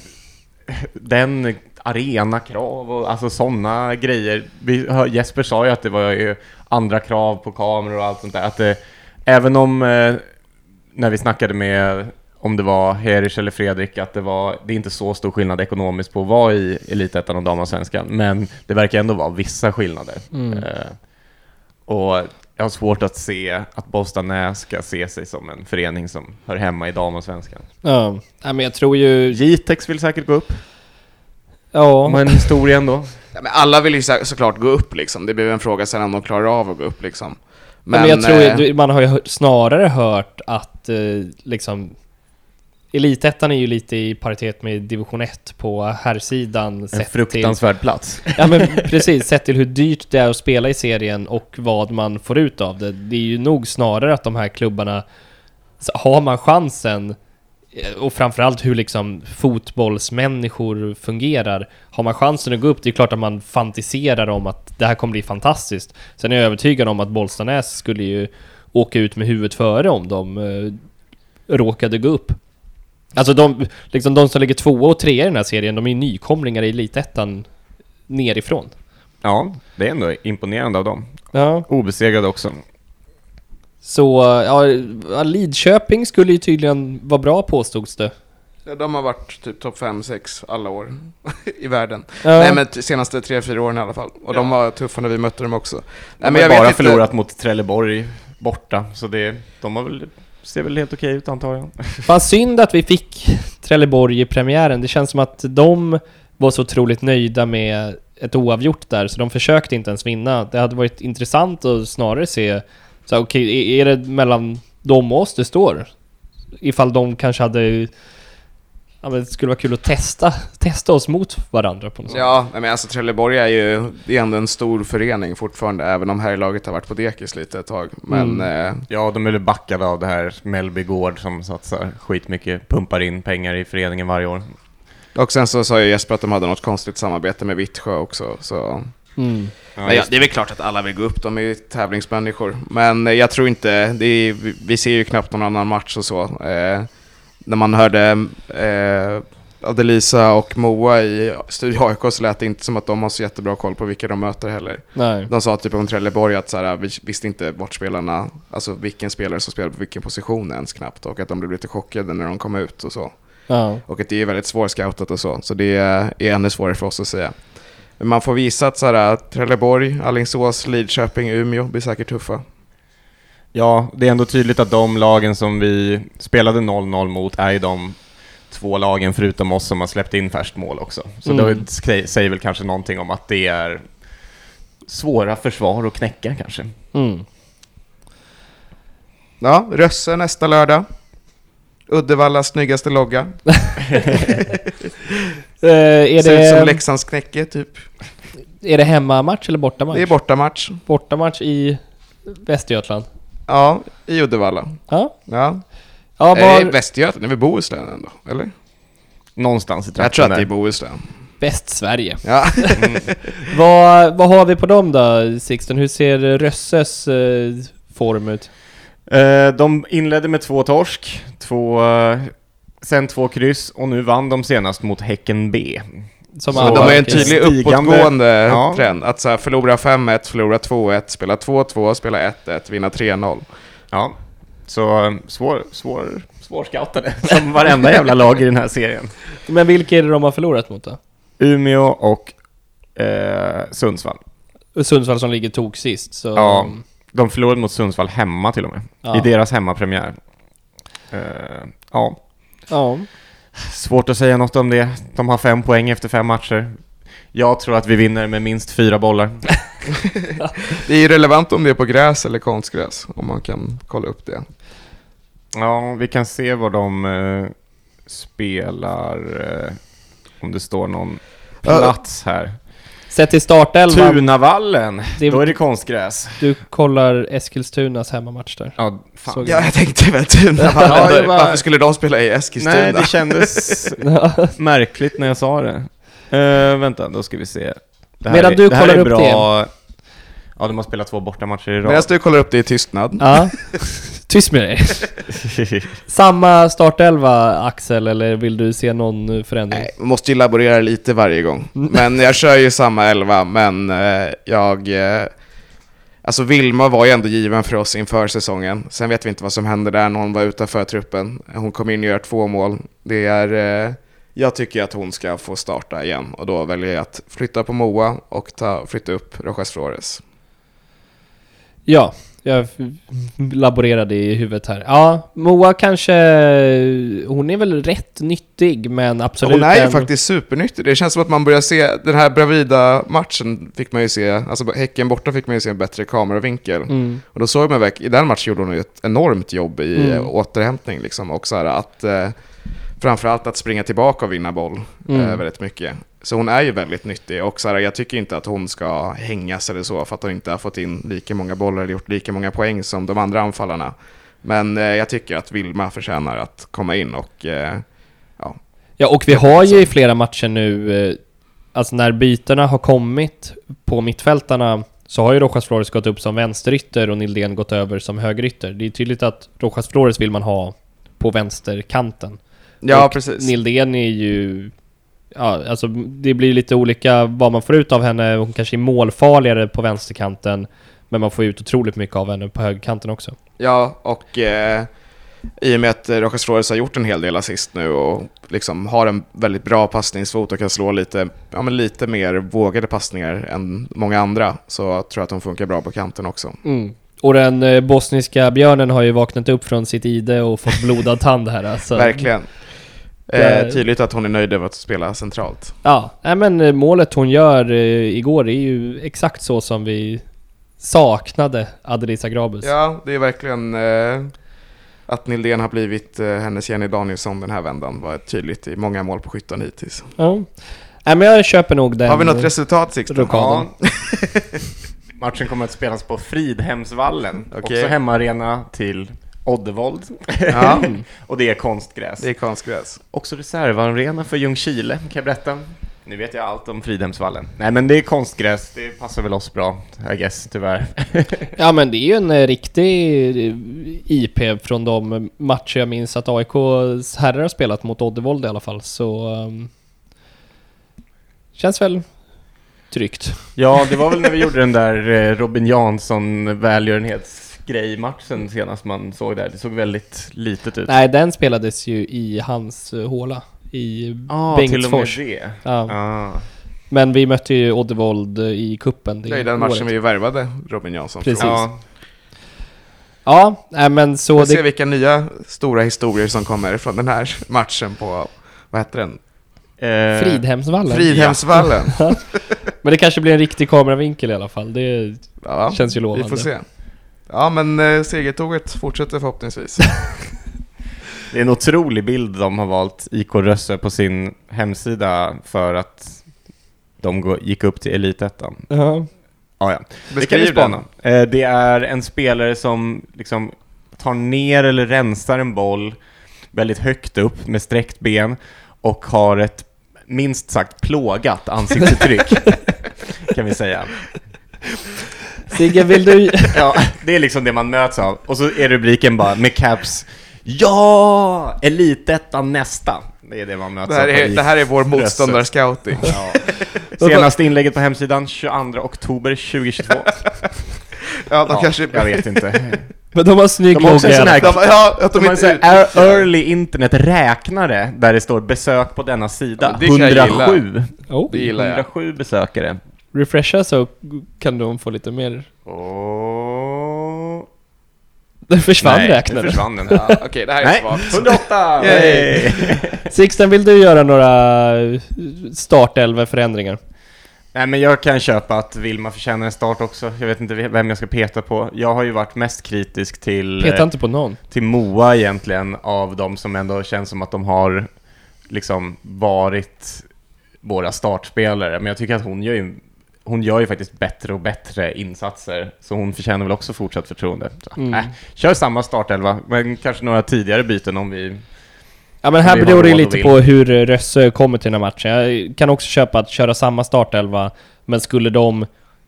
den arenakrav och alltså sådana grejer. Vi, Jesper sa ju att det var ju andra krav på kameror och allt sånt där. Att det, även om, eh, när vi snackade med om det var Herish eller Fredrik, att det var, det är inte så stor skillnad ekonomiskt på att vara i Elitettan och damallsvenskan, men det verkar ändå vara vissa skillnader. Mm. Eh, och jag har svårt att se att Bollstanäs ska se sig som en förening som hör hemma i damallsvenskan. Ja, men jag tror ju... Jitex vill säkert gå upp. Ja. De har en historia ändå. Ja, men alla vill ju så, såklart gå upp liksom. Det blir en fråga sen om de klarar av att gå upp liksom. Men, men jag tror eh, ju, man har ju snarare hört att eh, liksom Elitettan är ju lite i paritet med division 1 på herrsidan En sett till... fruktansvärd plats. Ja men precis, sett till hur dyrt det är att spela i serien och vad man får ut av det. Det är ju nog snarare att de här klubbarna, har man chansen eh, och framförallt hur liksom fotbollsmänniskor fungerar. Har man chansen att gå upp, det är klart att man fantiserar om att det här kommer bli fantastiskt. Sen är jag övertygad om att Bollstanäs skulle ju åka ut med huvudet före om de eh, råkade gå upp. Alltså de, liksom de som ligger tvåa och trea i den här serien, de är ju nykomlingar i Elitettan nerifrån. Ja, det är ändå imponerande av dem. Ja. Obesegrade också. Så, ja, ja, Lidköping skulle ju tydligen vara bra påstods det. Ja, de har varit typ topp 5-6 alla år i världen. Ja. Nej men senaste 3-4 åren i alla fall. Och de var tuffa när vi mötte dem också. De Nej, men har jag bara vet inte- förlorat mot Trelleborg borta, så det, de har väl, ser väl helt okej ut antar jag. Fan synd att vi fick Trelleborg i premiären. Det känns som att de var så otroligt nöjda med ett oavgjort där, så de försökte inte ens vinna. Det hade varit intressant att snarare se, så okej, okay, är det mellan dem och oss det står? Ifall de kanske hade... Ja, men det skulle vara kul att testa, testa oss mot varandra på något sätt. Ja, men alltså Trelleborg är ju, det är ändå en stor förening fortfarande, även om herrlaget har varit på dekis lite ett tag. Men eh, Ja, de är backade av det här Mellby Gård som satsar skitmycket, pumpar in pengar i föreningen varje år. och sen så sa ju Jesper att de hade något konstigt samarbete med Vittsjö också. Så. Mm. Ja, det är väl klart att alla vill gå upp, de är ju tävlingsmänniskor. Men eh, jag tror inte, det är, vi- vi ser ju knappt någon annan match och så. Eh, när man hörde eh, Adelisa och Moa i Studio AIK så lät det inte som att de har så jättebra koll på vilka de möter heller. Nej. De sa typ om Trelleborg att så här, vi visste inte vart spelarna, alltså vilken spelare som spelade på vilken position ens knappt och att de blev lite chockade när de kom ut och så. Ja. Och att det är väldigt svårscoutat och så. Så det är ännu svårare för oss att säga. Men man får visa att så här, Trelleborg, Alingsås, Lidköping, Umeå blir säkert tuffa. Ja, det är ändå tydligt att de lagen som vi spelade 0-0 mot är ju de två lagen förutom oss som har släppt in färskt mål också. Så Mm. det säger väl kanske någonting om att det är svåra försvar att knäcka kanske. Mm. Ja, Rösse nästa lördag. Uddevallas snyggaste logga. Eh, är, Ser ut som det, Leksands knäcke typ. är det hemmamatch eller bortamatch? Det är bortamatch. Bortamatch i Västergötland. Ja, i Uddevalla. Ja. Ja. Ja, var Västergötland? Det är väl Bohuslän ändå? Eller? Någonstans i trakten Jag tror att det är. Bohuslän. Västsverige. Ja. Vad, vad har vi på dem då, Sixten? Hur ser Rösses eh, form ut? Eh, de inledde med två torsk, två, eh, sen två kryss och nu vann de senast mot Häcken B. Som Så de har en tydlig uppåtgående Ja. trend. Att så här, förlora 5-1, förlora 2-1, spela 2-2, spela 1-1, vinna 3-0. Ja, så eh, svår, svår, svårscoutade som varenda jävla lag i den här serien. Men vilka är det de har förlorat mot då? Umeå och eh, Sundsvall. Sundsvall som ligger tok sist, så... Ja. De förlorade mot Sundsvall hemma till och med. Ja. I deras hemmapremiär. Eh, ja, ja. Svårt att säga något om det. De har fem poäng efter fem matcher. Jag tror att vi vinner med minst fyra bollar. Det är ju relevant om det är på gräs eller konstgräs, om man kan kolla upp det. Ja, vi kan se var de eh, spelar, eh, om det står någon plats här. Sett till startelvan, Tunavallen, Det- då är det konstgräs. du kollar Eskilstunas hemmamatch där. Ja, fan. Ja, jag tänkte väl Tuna. Ja, jag bara- Varför skulle de spela i Eskilstuna? Nej, det kändes märkligt när jag sa det. Eh, vänta, då ska vi se. Det Medan är, du det här kollar är upp bra. Ja, de har spelat två bortamatcher i Medan rad. du kollar upp det i tystnad. Ja. Tyst med dig. Samma startelva, Axel, eller vill du se någon förändring? Nej, man måste ju laborera lite varje gång. Men jag kör ju samma elva, men eh, jag... Eh, alltså Vilma var ju ändå given för oss inför säsongen. Sen vet vi inte vad som hände där när hon var utanför truppen. Hon kom in och gör två mål. Det är... Eh, jag tycker att hon ska få starta igen och då väljer jag att flytta på Moa och ta, flytta upp Rojas Flores. Ja, jag laborerade i huvudet här. Ja, Moa kanske... Hon är väl rätt nyttig, men absolut Hon är ju en- faktiskt supernyttig. Det känns som att man börjar se, den här Bravida-matchen fick man ju se, alltså Häcken borta fick man ju se en bättre kameravinkel. Mm. Och då såg man verk, i den matchen gjorde hon ju ett enormt jobb i Mm. mm. återhämtning liksom. Och så här att, eh, framförallt att springa tillbaka och vinna boll Mm. eh, väldigt mycket. Så hon är ju väldigt nyttig och så här, jag tycker inte att hon ska hängas eller så för att hon inte har fått in lika många bollar eller gjort lika många poäng som de andra anfallarna. Men eh, jag tycker att Vilma förtjänar att komma in och eh, Ja, och vi har ju i flera matcher nu, eh, alltså när bytena har kommit på mittfältarna så har ju Rojas Flores gått upp som vänsterytter och Nildén gått över som högerytter. Det är tydligt att Rojas Flores vill man ha på vänsterkanten. ja och precis. Nildén är ju... Ja, alltså det blir lite olika vad man får ut av henne. Hon kanske är målfarligare på vänsterkanten, men man får ut otroligt mycket av henne på högerkanten också. Ja, och eh, i och med att Rojas Flores har gjort en hel del assist nu och liksom har en väldigt bra passningsfot och kan slå lite, ja, men lite mer vågade passningar än många andra så jag tror jag att hon funkar bra på kanten också. Mm. Och den eh, bosniska björnen har ju vaknat upp från sitt ide och fått blodad tand här alltså. Verkligen. Eh, tydligt att hon är nöjd över att spela centralt. Ja, nej men eh, målet hon gör eh, igår är ju exakt så som vi saknade Adelisa Grabus. Ja, det är verkligen eh, att Nildén har blivit eh, hennes Jenny Danielsson den här vändan var tydligt i många mål på skyttan hittills. Ja. Nej men jag köper nog den. Har vi något resultat Sixten? Ja. Matchen kommer att spelas på Fridhemsvallen, Okej. också hemmaarena till Oddevold. Ja, och det är konstgräs. det är konstgräs. Också reservarena för Ljungskile, kan jag berätta. Nu vet jag allt om Fridhemsvallen. Nej men det är konstgräs, det passar väl oss bra, I guess, tyvärr. Ja men det är ju en eh, riktig eh, IP från de matcher jag minns att AIKs herrar har spelat mot Oddevold i alla fall, så... ehm, känns väl tryggt. ja, det var väl när vi gjorde den där eh, Robin Jansson välgörenhets grej i matchen senast man såg det. Det såg väldigt litet ut. Nej, den spelades ju i hans uh, håla. I ah, till och med Bengtsfors. det. Ja. Ah. Men vi mötte ju Oddevold eh, i kuppen Det är den matchen vi värvade Robin Jansson Precis. från. Ja, Ja, men så Vi får se det... vilka nya stora historier som kommer från den här matchen på, vad heter den? eh, Fridhemsvallen. Fridhemsvallen. Men det kanske blir en riktig kameravinkel i alla fall. Det Ja, känns ju vi lovande. får se. Ja, men eh, segertåget fortsätter förhoppningsvis. Det är en otrolig bild de har valt IK Rösse på sin hemsida för att de gick upp till Elitettan. Ja. Ah, ja. Det kan vi Beskriv spana. den. Eh, Det är en spelare som liksom tar ner eller rensar en boll väldigt högt upp med sträckt ben och har ett minst sagt plågat ansiktsuttryck. kan vi säga. Sigge, vill du... Ja, det är liksom det man möts av. Och så är rubriken bara med caps Ja! Elitettan nästa. Det är det man möts Det här av. är, det här är vår motståndarscouting. Ja. Senaste inlägget på hemsidan 22 oktober 2022. Ja, de Ja, kanske... jag vet inte. Men de har snygg De har också logga en sån här-. De, ja, att de, De har en inte här utnyttjar- early internet räknare där det står besök på denna sida. Ja, det kan jag gilla. 107. Oh, Det gillar jag. 107 besökare. Refresha så kan de få lite mer... Och... Den försvann Nej, nu räknaren. försvann den. Ja, Okej, det här är Nej, svagt. 108! Yay. Hey. Sixten, vill du göra några startelva-förändringar? Nej men jag kan köpa att Vilma förtjänar en start också. Jag vet inte vem jag ska peta på. Jag har ju varit mest kritisk till, Peta eh, inte på någon. till Moa egentligen, av de som ändå känns som att de har liksom varit våra startspelare. Men jag tycker att hon gör ju, hon gör ju faktiskt bättre och bättre insatser, så hon förtjänar väl också fortsatt förtroende. Så, Mm. äh, kör samma startelva, men kanske några tidigare byten om vi... Ja men här beror det lite på hur Rösse kommer till den här matchen. Jag kan också köpa att köra samma startelva, men skulle de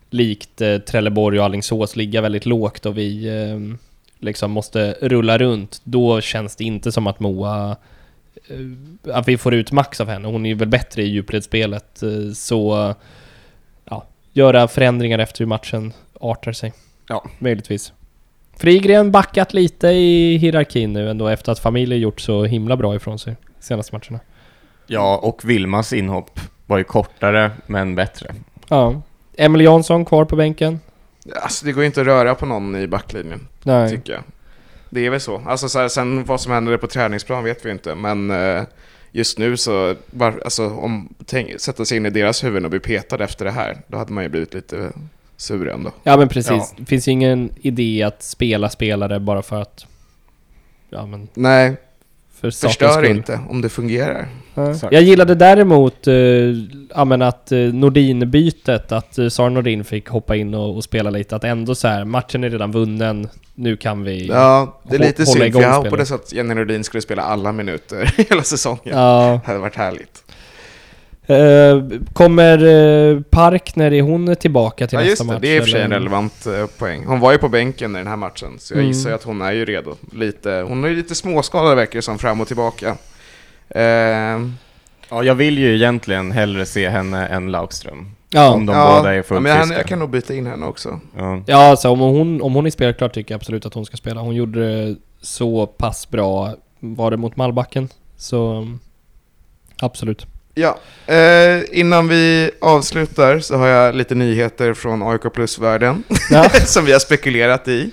likt eh, Trelleborg och Alingsås ligga väldigt lågt och vi eh, liksom måste rulla runt, då känns det inte som att Moa eh, att vi får ut max av henne. Hon är ju väl bättre i djupledsspelet, eh, så göra förändringar efter hur matchen artar sig. Ja. Möjligtvis. Frigren backat lite i hierarkin nu ändå efter att familjen gjort så himla bra ifrån sig senaste matcherna. Ja, och Vilmas inhopp var ju kortare, men bättre. Ja. Emil Jansson kvar på bänken? Alltså det går ju inte att röra på någon i backlinjen, Nej. tycker jag. Det är väl så. Alltså så här, sen vad som händer på träningsplan vet vi inte, men eh, just nu så, var, alltså om, tänk, sätta sig in i deras huvuden och bli petad efter det här, då hade man ju blivit lite sur ändå. Ja men precis. Ja. Det finns ju ingen idé att spela spelare bara för att... Ja men Nej, för sakens förstör skull. inte om det fungerar. Ja. Jag gillade däremot, eh, men att eh, Nordin-bytet, att eh, Sara Nordin fick hoppa in och, och spela lite, att ändå så här, matchen är redan vunnen, nu kan vi... Ja, det är lite hålla synd, för jag hoppades att Jenny Rhodin skulle spela alla minuter hela säsongen. Ja. Det hade varit härligt. Eh, kommer uh, Parkner, är hon tillbaka till Ja nästa just det, match? det är i och för sig en relevant eh, poäng. Hon var ju på bänken i den här matchen, så jag Mm. gissar att hon är ju redo. Lite, hon är ju lite småskadad verkar det som, fram och tillbaka. Eh, Ja, jag vill ju egentligen hellre se henne än Laukström. Ja. Om de ja, båda är ja, fullt men jag, jag kan nog byta in henne också. Ja. Ja, alltså om hon, om hon är spelklar tycker jag absolut att hon ska spela. Hon gjorde det så pass bra, var det mot Malbacken? Så mm, absolut. Ja, eh, innan vi avslutar så har jag lite nyheter från AIK Plus-världen Ja. som vi har spekulerat i.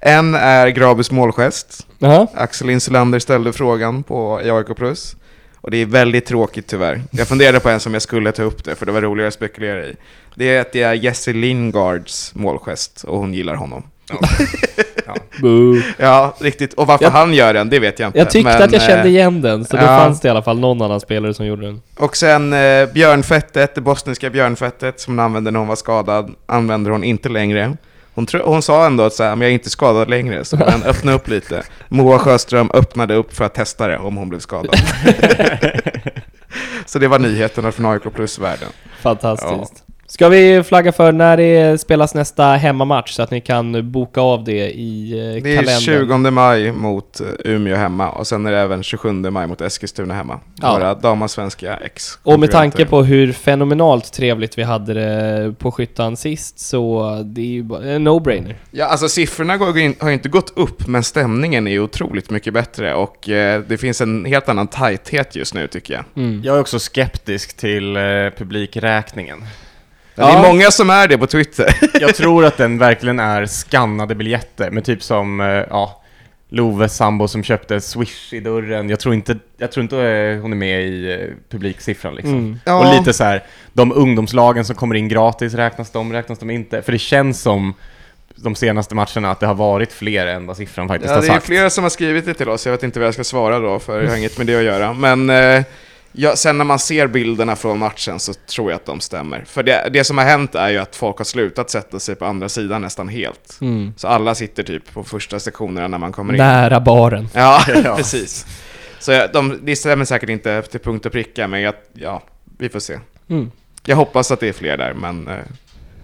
En är Grabus målgest. Jaha. Axel Insulander ställde frågan på i AIK Plus. Och det är väldigt tråkigt tyvärr. Jag funderade på en som jag skulle ta upp det, för det var roligare att spekulera i. Det är att det är Jesse Lingards målgest, och hon gillar honom. Boo. Ja, riktigt. Och varför Jag- han gör den, det vet jag inte. Jag tyckte Men, att jag kände eh, igen den, så då ja. fanns det i alla fall någon annan spelare som gjorde den. Och sen eh, björnfettet, det bostniska björnfettet som hon använde när hon var skadad, använder hon inte längre. Hon, tro, hon sa ändå att så här, men jag är inte skadad längre, så men öppna upp lite. Moa Sjöström öppnade upp för att testa det om hon blev skadad. så det var nyheterna från AIK Plus-världen. Fantastiskt. Ska vi flagga för när det spelas nästa hemmamatch så att ni kan boka av det i eh, Det är kalendern? 20 maj mot eh, Umeå hemma och sen är det även 27 maj mot Eskilstuna hemma. Ja. Våra damallsvenska ex Och med tanke på hur fenomenalt trevligt vi hade det på Skyttan sist så det är ju en no-brainer. Ja, alltså siffrorna går har inte gått upp, men stämningen är otroligt mycket bättre och eh, det finns en helt annan tajthet just nu tycker jag. Mm. Jag är också skeptisk till eh, publikräkningen. Det är Ja. många som är det på Twitter. Jag tror att den verkligen är skannade biljetter, men typ som, eh, ja, Loves sambo som köpte Swish i dörren. Jag tror inte, jag tror inte eh, hon är med i eh, publiksiffran liksom. Mm. Ja. Och lite så här, de ungdomslagen som kommer in gratis, räknas de, räknas de inte? För det känns som de senaste matcherna att det har varit fler än vad siffran faktiskt Ja, har det är sagt. flera som har skrivit det till oss, jag vet inte vad jag ska svara då, för jag har inget med det att göra. Men eh, ja, sen när man ser bilderna från matchen så tror jag att de stämmer. För det, det som har hänt är ju att folk har slutat sätta sig på andra sidan nästan helt. Mm. Så alla sitter typ på första sektionerna när man kommer in. Nära baren. Ja, Ja. precis. Så jag, de, det stämmer säkert inte till punkt och pricka, men jag, ja, vi får se. Mm. Jag hoppas att det är fler där, men eh,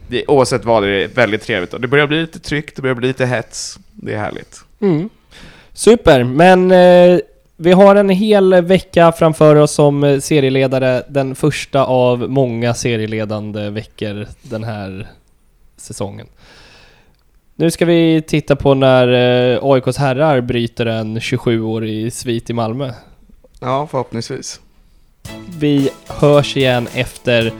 det, oavsett vad det är väldigt trevligt. Och det börjar bli lite tryck, det börjar bli lite hets. Det är härligt. Mm. Super, men eh, vi har en hel vecka framför oss som serieledare. Den första av många serieledande veckor den här säsongen. Nu ska vi titta på när eh, AIKs herrar bryter en 27-årig svit i Malmö. Ja, förhoppningsvis. Vi hörs igen efter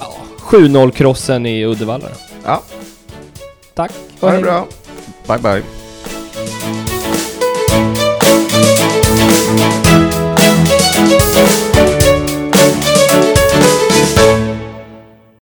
ja, 7-0-krossen i Uddevalla. Ja, Tack ha det bra. Bye bye.